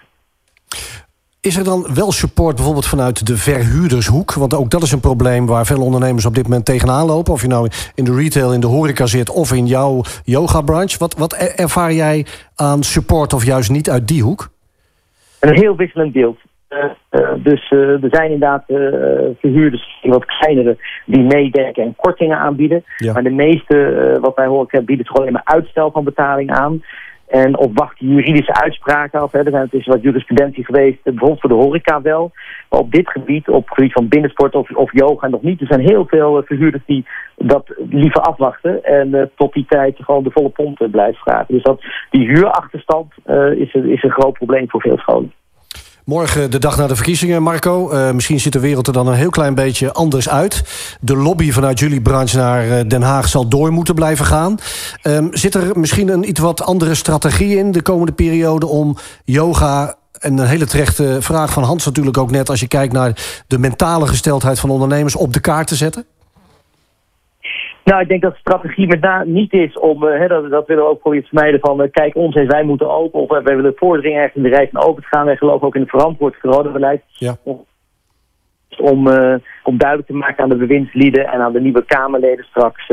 Is er dan wel support bijvoorbeeld vanuit de verhuurdershoek? Want ook dat is een probleem waar veel ondernemers op dit moment tegenaan lopen. Of je nou in de retail, in de horeca zit of in jouw yoga-branche. Wat, wat ervaar jij aan support of juist niet uit die hoek? Een heel wisselend beeld. Uh, uh, dus uh, er zijn inderdaad verhuurders, wat kleinere, die meedenken en kortingen aanbieden. Ja. Maar de meeste, wat wij horen, bieden gewoon alleen maar uitstel van betaling aan. En of wachten juridische uitspraken af. Hè. Zijn dus wat jurisprudentie geweest, bijvoorbeeld voor de horeca wel. Maar op dit gebied, op het gebied van binnensport of, of yoga nog niet. Er zijn heel veel verhuurders die dat liever afwachten. En tot die tijd gewoon de volle pomp blijven vragen. Dus dat, die huurachterstand is, is een groot probleem voor veel scholen. Morgen de dag na de verkiezingen, Marco. Uh, misschien ziet de wereld er dan een heel klein beetje anders uit. De lobby vanuit jullie branche naar uh, Den Haag zal door moeten blijven gaan. Um, zit er misschien een iets wat andere strategie in de komende periode om yoga en een hele terechte vraag van Hans natuurlijk ook net... als je kijkt naar de mentale gesteldheid van ondernemers op de kaart te zetten? Nou, ik denk dat de strategie met name niet is om, uh, dat, dat willen we ook proberen te vermijden van, uh, kijk ons eens, wij moeten open, of uh, wij willen vorderingen ergens in de rij van open te gaan. Wij geloven ook in het verantwoord coronabeleid. Ja. Om, om, om duidelijk te maken aan de bewindslieden en aan de nieuwe Kamerleden straks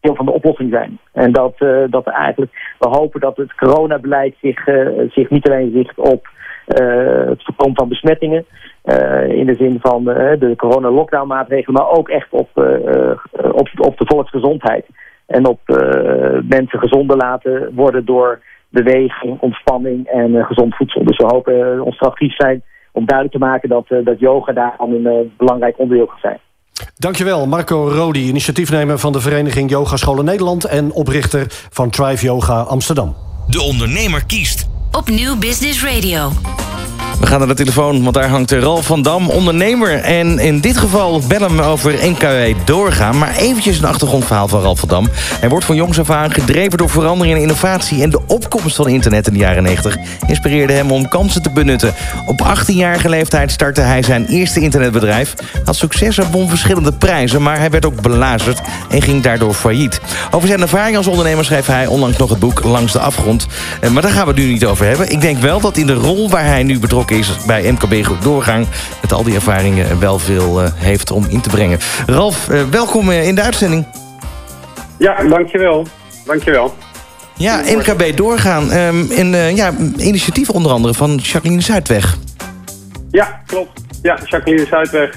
deel van de oplossing zijn. En dat, dat eigenlijk, we hopen dat het coronabeleid zich, zich niet alleen richt op het voorkomen van besmettingen, uh, in de zin van uh, de corona-lockdown maatregelen, maar ook echt op, uh, op, op de volksgezondheid. En op mensen gezonder laten worden door beweging, ontspanning en gezond voedsel. Dus we hopen ons strategie zijn om duidelijk te maken dat, dat yoga daar een belangrijk onderdeel gaat zijn. Dankjewel, Marco Rodi, initiatiefnemer van de Vereniging Yogascholen Nederland en oprichter van Thrive Yoga Amsterdam. De ondernemer kiest. Op Nieuw Business Radio. We gaan naar de telefoon, want daar hangt Ralf van Dam, ondernemer. En in dit geval bellen we over NKW doorgaan. Maar eventjes een achtergrondverhaal van Ralf van Dam. Hij wordt van jongs af aan gedreven door verandering en innovatie... en de opkomst van internet in de jaren 90 inspireerde hem om kansen te benutten. Op 18-jarige leeftijd startte hij zijn eerste internetbedrijf. Had succes en won verschillende prijzen, maar hij werd ook belazerd... en ging daardoor failliet. Over zijn ervaring als ondernemer schreef hij onlangs nog het boek Langs de Afgrond. Eh, maar daar gaan we het nu niet over hebben. Ik denk wel dat in de rol waar hij nu betrokken is bij MKB Goed Doorgang... met al die ervaringen wel veel uh, heeft om in te brengen. Ralf, uh, welkom uh, in de uitzending. Ja, dankjewel. Dankjewel. Ja, MKB Doorgaan. Um, en, ja, initiatief onder andere van Jacqueline Zuidweg. Ja, klopt. Ja, Jacqueline Zuidweg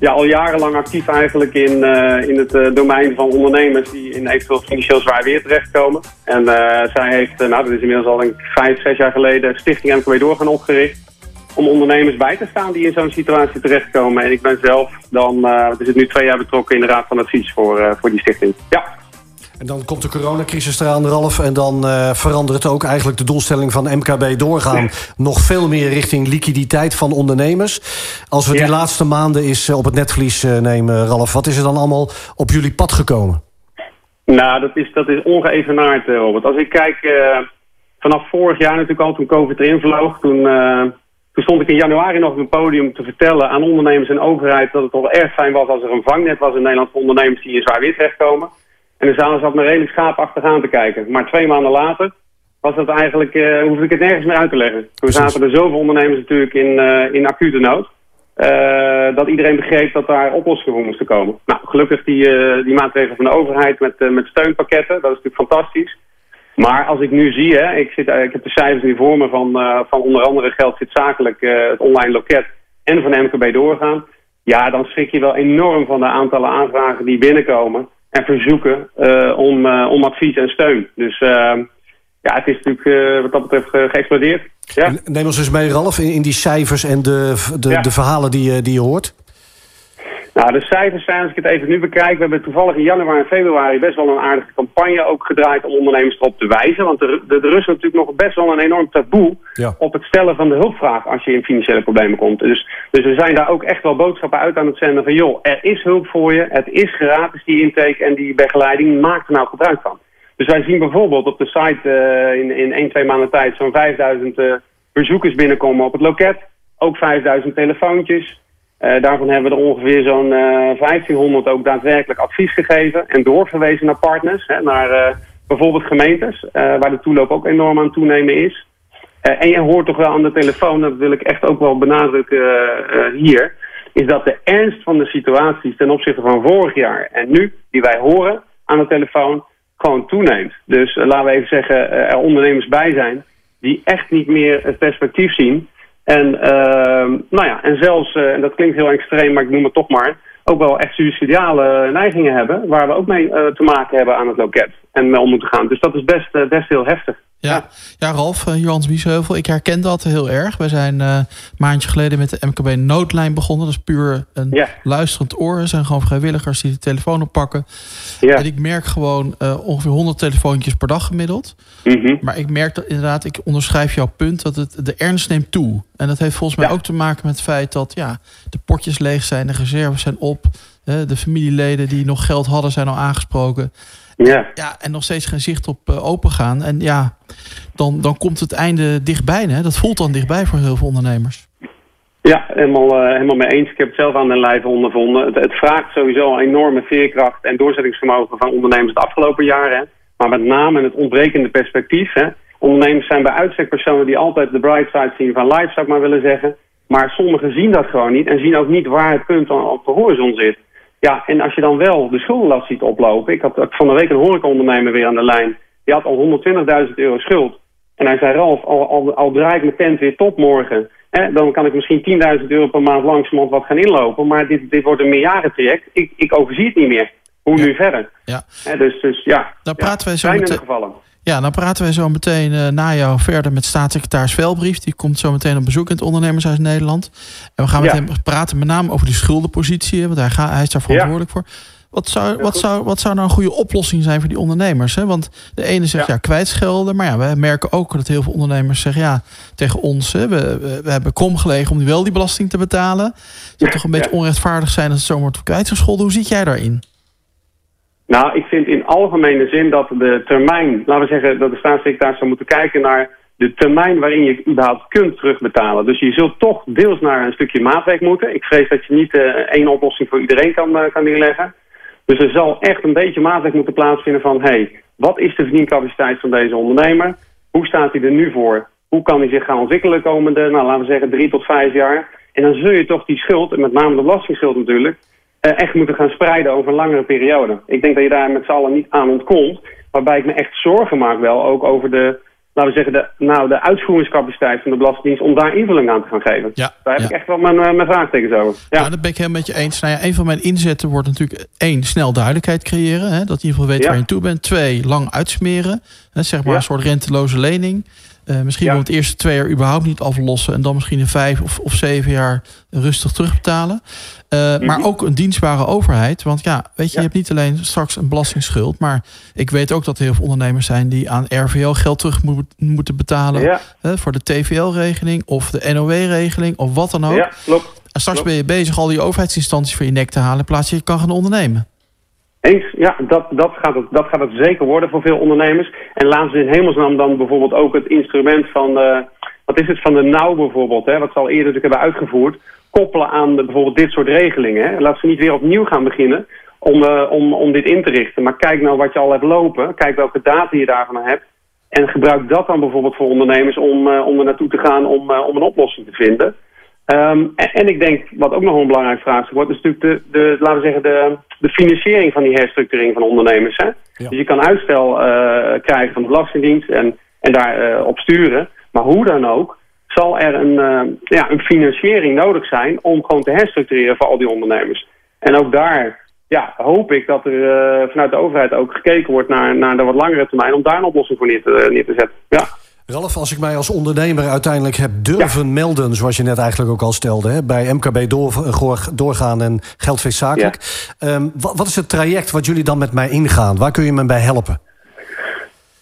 ja, al jarenlang actief eigenlijk in, uh, in het uh, domein van ondernemers die in eventueel financieel zwaar weer terechtkomen. En zij heeft, nou dat is inmiddels al een vijf, zes jaar geleden, Stichting MKW Doorgaan opgericht. Om ondernemers bij te staan die in zo'n situatie terechtkomen. En ik ben zelf dan, het is het nu twee jaar betrokken in de Raad van Advies voor, voor die stichting. Ja. En dan komt de coronacrisis eraan, Ralf. En dan uh, verandert ook eigenlijk de doelstelling van MKB doorgaan... nog veel meer richting liquiditeit van ondernemers. Als we die laatste maanden eens eh, op het netvlies uh, nemen, Ralf... wat is er dan allemaal op jullie pad gekomen? Nou, dat is, dat is ongeëvenaard, Robert. Als ik kijk, vanaf vorig jaar natuurlijk al, toen COVID erin vloog... toen, toen stond ik in januari nog op een podium te vertellen aan ondernemers en overheid... dat het toch erg fijn was als er een vangnet was in Nederland voor ondernemers die in zwaar weer terechtkomen. En de zaal zat me redelijk schaapachtig aan te kijken. Maar twee maanden later was dat eigenlijk, uh, hoef ik het nergens meer uit te leggen. Toen zaten er zoveel ondernemers natuurlijk in, uh, in acute nood. Uh, dat iedereen begreep dat daar oplossingen voor moesten komen. Nou, gelukkig die, die maatregelen van de overheid met, met steunpakketten. Dat is natuurlijk fantastisch. Maar als ik nu zie, hè, ik, zit, ik heb de cijfers nu voor me van, van onder andere geld zit zakelijk het online loket en van MKB doorgaan. Ja, dan schrik je wel enorm van de aantallen aanvragen die binnenkomen en verzoeken om, om advies en steun. Dus ja, het is natuurlijk wat dat betreft geëxplodeerd. Ja. Neem ons eens mee, Ralf, in, in die cijfers en de, de, de verhalen die, die je hoort. Nou, de cijfers zijn, als ik het even nu bekijk... we hebben toevallig in januari en februari best wel een aardige campagne ook gedraaid... om ondernemers erop te wijzen. Want er, er, is natuurlijk nog best wel een enorm taboe... op het stellen van de hulpvraag als je in financiële problemen komt. Dus, dus we zijn daar ook echt wel boodschappen uit aan het zenden van... joh, er is hulp voor je, het is gratis die intake en die begeleiding, maak er nou gebruik van. Dus wij zien bijvoorbeeld op de site uh, in, in 1, 2 maanden tijd zo'n 5000 uh, bezoekers binnenkomen op het loket. Ook 5000 telefoontjes. Uh, daarvan hebben we er ongeveer zo'n 1500 ook daadwerkelijk advies gegeven en doorverwezen naar partners, hè, naar bijvoorbeeld gemeentes, waar de toeloop ook enorm aan toenemen is. en je hoort toch wel aan de telefoon, dat wil ik echt ook wel benadrukken hier, is dat de ernst van de situaties ten opzichte van vorig jaar en nu, die wij horen aan de telefoon, gewoon toeneemt. Dus laten we even zeggen, er ondernemers bij zijn die echt niet meer het perspectief zien. En, uh, nou ja, en zelfs, eh, en dat klinkt heel extreem, maar ik noem het toch maar, ook wel echt suicidiale neigingen hebben, waar we ook mee te maken hebben aan het loket en mee om moeten gaan. Dus dat is best, best heel heftig. Ja, ja Ralf, uh, Johans Biesheuvel, ik herken dat heel erg. We zijn uh, een maandje geleden met de MKB Noodlijn begonnen. Dat is puur een luisterend oor. Er zijn gewoon vrijwilligers die de telefoon oppakken. Ja. En ik merk gewoon uh, ongeveer 100 telefoontjes per dag gemiddeld. Mm -hmm. Maar ik merk dat inderdaad, ik onderschrijf jouw punt, dat het, de ernst neemt toe. En dat heeft volgens mij ook te maken met het feit dat ja, de potjes leeg zijn, de reserves zijn op. de familieleden die nog geld hadden zijn al aangesproken. Ja. ja, en nog steeds geen zicht op uh, open gaan. En ja, dan, dan komt het einde dichtbij. Hè? Dat voelt dan dichtbij voor heel veel ondernemers. Ja, helemaal, uh, helemaal mee eens. Ik heb het zelf aan de lijf ondervonden. Het, het, vraagt sowieso een enorme veerkracht en doorzettingsvermogen van ondernemers de afgelopen jaren. Maar met name het ontbrekende perspectief. Hè. Ondernemers zijn bij uitstek personen die altijd de bright side zien van life, zou ik maar willen zeggen. Maar sommigen zien dat gewoon niet en zien ook niet waar het punt op de horizon zit. Ja, en als je dan wel de schuldenlast ziet oplopen... Ik had van de week een horecaondernemer weer aan de lijn. Die had al 120.000 euro schuld. En hij zei, Ralf, al, al, al draai ik mijn tent weer tot morgen... Hè, dan kan ik misschien 10.000 euro per maand langzamerhand wat gaan inlopen. Maar dit, dit wordt een meerjarentraject. Ik, ik overzie het niet meer. Hoe nu verder? Ja. Hè, dus, dus ja, dan praten wij zo meteen... gevallen. Ja, dan praten wij zo meteen uh, na jou verder met staatssecretaris Velbrief. Die komt zo meteen op bezoek in het Ondernemershuis Nederland. En we gaan met hem praten met name over die schuldenpositie. Want hij, gaat, hij is daar verantwoordelijk voor. Wat zou, wat, zou, wat zou nou een goede oplossing zijn voor die ondernemers? Hè? Want de ene zegt ja. kwijtschelden. Maar ja, we merken ook dat heel veel ondernemers zeggen ja, tegen ons. Hè, we, we, hebben krom gelegen om wel die belasting te betalen. Het zou toch een beetje onrechtvaardig zijn als het zo wordt kwijtgescholden. Hoe zit jij daarin? Nou, ik vind in algemene zin dat de termijn, laten we zeggen dat de staatssecretaris zou moeten kijken naar de termijn waarin je überhaupt kunt terugbetalen. Dus je zult toch deels naar een stukje maatwerk moeten. Ik vrees dat je niet uh, één oplossing voor iedereen kan, uh, kan neerleggen. Dus er zal echt een beetje maatwerk moeten plaatsvinden van... hé, hey, wat is de verdiencapaciteit van deze ondernemer? Hoe staat hij er nu voor? Hoe kan hij zich gaan ontwikkelen komende, nou, laten we zeggen, drie tot vijf jaar? En dan zul je toch die schuld, en met name de belastingschuld natuurlijk... Uh, echt moeten gaan spreiden over een langere periode. Ik denk dat je daar met z'n allen niet aan ontkomt. Waarbij ik me echt zorgen maak wel ook over de, laten we zeggen, de, nou, de uitvoeringscapaciteit van de Belastingdienst om daar invulling aan te gaan geven. Ja, daar heb ik echt wel mijn, eh, mijn vraagtekens over. Ja. ja, dat ben ik helemaal met je eens. Nou ja, een van mijn inzetten wordt natuurlijk één, snel duidelijkheid creëren. Hè, dat je in ieder geval weet waar je toe bent. Twee, lang uitsmeren. Hè, zeg maar een soort renteloze lening. Uh, misschien ja. wel het eerste twee jaar überhaupt niet aflossen. En dan misschien in vijf of, of zeven jaar rustig terugbetalen. Uh, mm -hmm. Maar ook een dienstbare overheid. Want ja, weet je, ja. je hebt niet alleen straks een belastingsschuld. Maar ik weet ook dat er heel veel ondernemers zijn die aan RVO geld terug moet, moeten betalen. Ja. Uh, voor de TVL-regeling of de NOW-regeling of wat dan ook. Ja, klopt. En straks klopt. ben je bezig al die overheidsinstanties voor je nek te halen. In plaats van je kan gaan ondernemen. Eens, ja, dat, dat, gaat het, dat gaat het zeker worden voor veel ondernemers. En laten ze in hemelsnaam dan bijvoorbeeld ook het instrument van, uh, wat is het, van de nauw bijvoorbeeld, hè, wat ze al eerder natuurlijk hebben uitgevoerd, koppelen aan de, bijvoorbeeld dit soort regelingen. Hè. Laat ze niet weer opnieuw gaan beginnen om, uh, om, om dit in te richten. Maar kijk nou wat je al hebt lopen, kijk welke data je daarvan hebt. En gebruik dat dan bijvoorbeeld voor ondernemers om, uh, om er naartoe te gaan om, om een oplossing te vinden. Um, en, en, ik denk, wat ook nog een belangrijk vraagstuk wordt, is natuurlijk de, de, laten we zeggen, de, de financiering van die herstructurering van ondernemers. Hè? Dus je kan uitstel uh, krijgen van de Belastingdienst en, en daarop uh, op sturen. Maar hoe dan ook, zal er een, uh, ja, een financiering nodig zijn om gewoon te herstructureren voor al die ondernemers. En ook daar ja, hoop ik dat er vanuit de overheid ook gekeken wordt naar, naar de wat langere termijn om daar een oplossing voor neer te, neer te zetten. Ja. Ralf, als ik mij als ondernemer uiteindelijk heb durven melden... zoals je net eigenlijk ook al stelde, hè, bij MKB door, doorgaan en geldvis zakelijk. Ja. Um, wat, wat, is het traject wat jullie dan met mij ingaan? Waar kun je me bij helpen?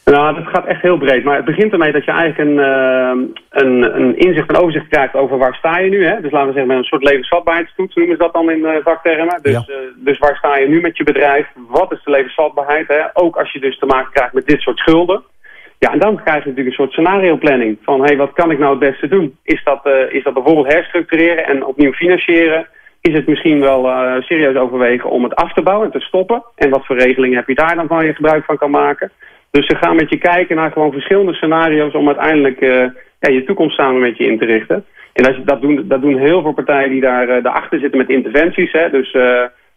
Nou, dat gaat echt heel breed. Maar het begint ermee dat je eigenlijk een, uh, een, een inzicht en overzicht krijgt over waar sta je nu. Hè? Dus laten we zeggen met een soort levensvatbaarheidstoets noemen ze dat dan in uh, vaktermen. Dus, ja. uh, dus waar sta je nu met je bedrijf? Wat is de levensvatbaarheid? Hè? Ook als je dus te maken krijgt met dit soort schulden. Ja, en dan krijg je natuurlijk een soort scenario-planning. Van, hé, hey, wat kan ik nou het beste doen? Is dat, uh, is dat bijvoorbeeld herstructureren en opnieuw financieren? Is het misschien wel uh, serieus overwegen om het af te bouwen en te stoppen? En wat voor regelingen heb je daar dan van je gebruik van kan maken? Dus ze gaan met je kijken naar gewoon verschillende scenario's... om uiteindelijk uh, ja, je toekomst samen met je in te richten. En dat, dat, doen, dat doen heel veel partijen die daar, daarachter zitten met interventies. Hè? Dus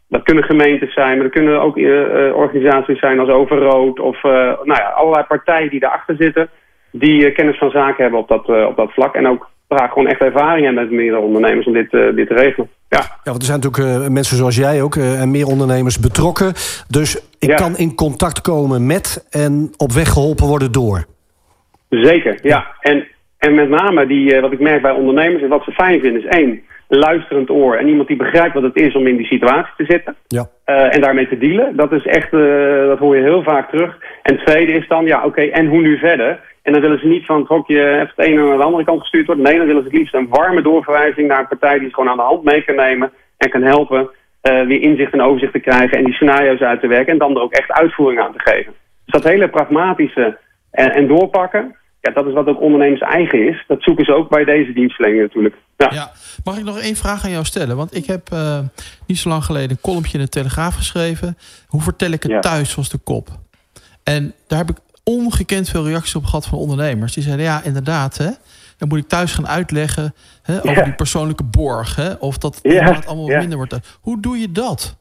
dat kunnen gemeentes zijn, maar dat kunnen ook uh, organisaties zijn als Overrood of uh, nou ja, allerlei partijen die daarachter zitten, die kennis van zaken hebben op dat, op dat vlak. En ook praat gewoon echt ervaring hebben met meerdere ondernemers om dit, dit te regelen. Ja. ja, want er zijn natuurlijk mensen zoals jij ook en meer ondernemers betrokken. Dus ik ja. kan in contact komen met en op weg geholpen worden door. Zeker, ja. En, en met name die, wat ik merk bij ondernemers en wat ze fijn vinden is één luisterend oor en iemand die begrijpt wat het is om in die situatie te zitten. Ja. Uh, en daarmee te dealen. Dat is echt, uh, dat hoor je heel vaak terug. En het tweede is dan, ja oké, okay, en hoe nu verder? En dan willen ze niet van het hokje even het ene naar de andere kant gestuurd worden. Nee, dan willen ze het liefst een warme doorverwijzing naar een partij die het gewoon aan de hand mee kan nemen en kan helpen uh, weer inzicht en overzicht te krijgen en die scenario's uit te werken en dan er ook echt uitvoering aan te geven. Dus dat hele pragmatische en, en doorpakken, ja, dat is wat ook ondernemers eigen is. Dat zoeken ze ook bij deze dienstverlening natuurlijk. Ja. ja. Mag ik nog één vraag aan jou stellen? Want ik heb uh, niet zo lang geleden een columnje in de Telegraaf geschreven. Hoe vertel ik het ja. thuis, was de kop. En daar heb ik ongekend veel reacties op gehad van ondernemers. Die zeiden, ja, inderdaad, hè, dan moet ik thuis gaan uitleggen hè, over ja. die persoonlijke borg. Hè, of dat het allemaal minder wordt. Hoe doe je dat?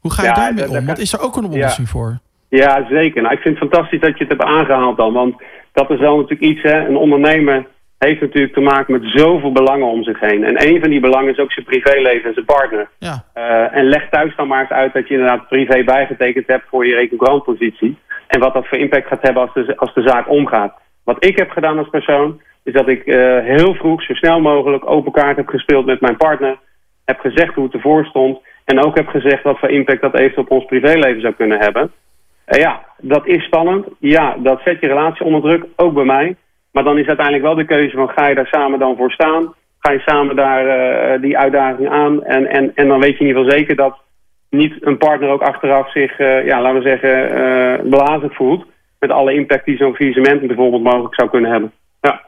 Hoe ga je daarmee om? Want is er ook een oplossing voor? Ja, zeker. Nou, ik vind het fantastisch dat je het hebt aangehaald dan. Want dat is wel natuurlijk iets, hè. Een ondernemer heeft natuurlijk te maken met zoveel belangen om zich heen. En een van die belangen is ook zijn privéleven en zijn partner. Ja. Uh, en leg thuis dan maar eens uit dat je inderdaad privé bijgetekend hebt voor je recouvrantpositie. En wat dat voor impact gaat hebben als de, als de zaak omgaat. Wat ik heb gedaan als persoon, is dat ik uh, heel vroeg, zo snel mogelijk, open kaart heb gespeeld met mijn partner. Heb gezegd hoe het ervoor stond. En ook heb gezegd wat voor impact dat eventueel op ons privéleven zou kunnen hebben. Uh, ja, dat is spannend. Ja, dat zet je relatie onder druk, ook bij mij. Maar dan is uiteindelijk wel de keuze van ga je daar samen dan voor staan? Ga je samen daar uh, die uitdaging aan? En, en, en dan weet je in ieder geval zeker dat niet een partner ook achteraf zich, uh, ja, laten we zeggen, uh, belazerd voelt. Met alle impact die zo'n faillissement bijvoorbeeld mogelijk zou kunnen hebben. Ja.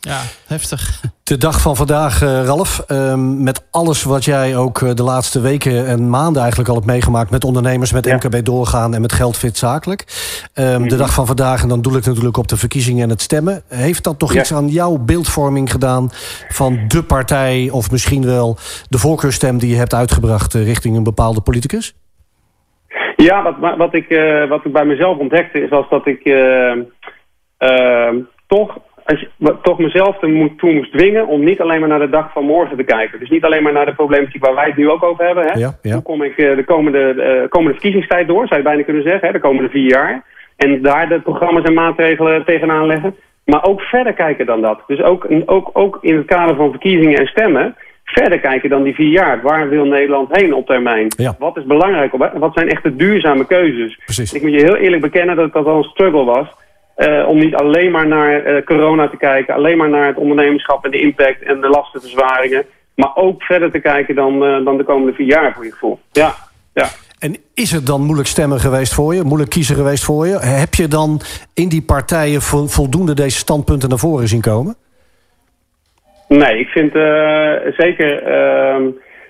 Ja, heftig. De dag van vandaag, uh, Ralf. Uh, met alles wat jij ook uh, de laatste weken en maanden eigenlijk al hebt meegemaakt... met ondernemers, met ja. MKB doorgaan en met geldfit zakelijk. Mm -hmm. De dag van vandaag, en dan doe ik natuurlijk op de verkiezingen en het stemmen. Heeft dat toch ja. iets aan jouw beeldvorming gedaan... van de partij of misschien wel de voorkeurstem die je hebt uitgebracht... Uh, richting een bepaalde politicus? Ja, wat, wat, ik, wat ik bij mezelf ontdekte is als dat ik toch als je toch mezelf toe moest dwingen om niet alleen maar naar de dag van morgen te kijken. Dus niet alleen maar naar de problematiek waar wij het nu ook over hebben. Hè? Ja, ja. Hoe kom ik de komende, de komende verkiezingstijd door, zou je bijna kunnen zeggen, hè? de komende vier jaar. En daar de programma's en maatregelen tegenaan leggen. Maar ook verder kijken dan dat. Dus ook, ook, ook in het kader van verkiezingen en stemmen verder kijken dan die vier jaar. Waar wil Nederland heen op termijn? Ja. Wat is belangrijk? Wat zijn echt de duurzame keuzes? Precies. Ik moet je heel eerlijk bekennen dat dat al een struggle was. Uh, om niet alleen maar naar uh, corona te kijken, alleen maar naar het ondernemerschap en de impact en de lastenverzwaringen. Maar ook verder te kijken dan, uh, dan de komende vier jaar voor je gevoel. Ja, ja. En is het dan moeilijk stemmen geweest voor je? Moeilijk kiezen geweest voor je? Heb je dan in die partijen voldoende deze standpunten naar voren zien komen? Nee, ik vind zeker, uh,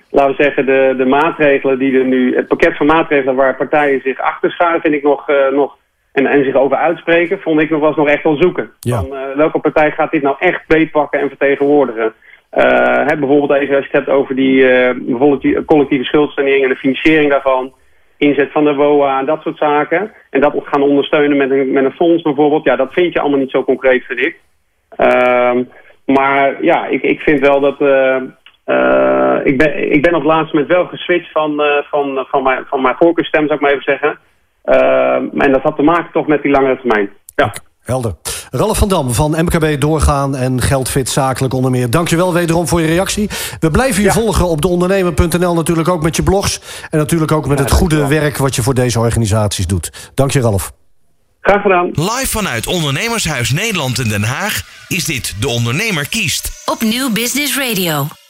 laten we zeggen, de, de maatregelen die er nu... het pakket van maatregelen waar partijen zich achter scharen... vind ik nog, nog en, en zich over uitspreken, vond ik nog, was nog echt wel zoeken. Ja. Van, welke partij gaat dit nou echt beetpakken en vertegenwoordigen? Hè, bijvoorbeeld even als je het hebt over die, bijvoorbeeld die collectieve schuldsanering en de financiering daarvan inzet van de WOA en dat soort zaken. En dat gaan ondersteunen met een, met een fonds bijvoorbeeld. Ja, dat vind je allemaal niet zo concreet, vind ik. Uh, maar ja, ik, ik vind wel dat... Ik, ben, ik ben op het laatste moment wel geswitcht van, van, van, mijn, van mijn voorkeurstem, zou ik maar even zeggen. En dat had te maken toch met die langere termijn. Ja. Helder. Ralf van Dam van MKB Doorgaan en Geldfit Zakelijk onder meer. Dankjewel wederom voor je reactie. We blijven je volgen op deondernemer.nl natuurlijk ook met je blogs. En natuurlijk ook met het goede werk wat je voor deze organisaties doet. Dank je Ralf. Graag gedaan. Live vanuit Ondernemershuis Nederland in Den Haag is dit De Ondernemer kiest. Op Nieuw Business Radio.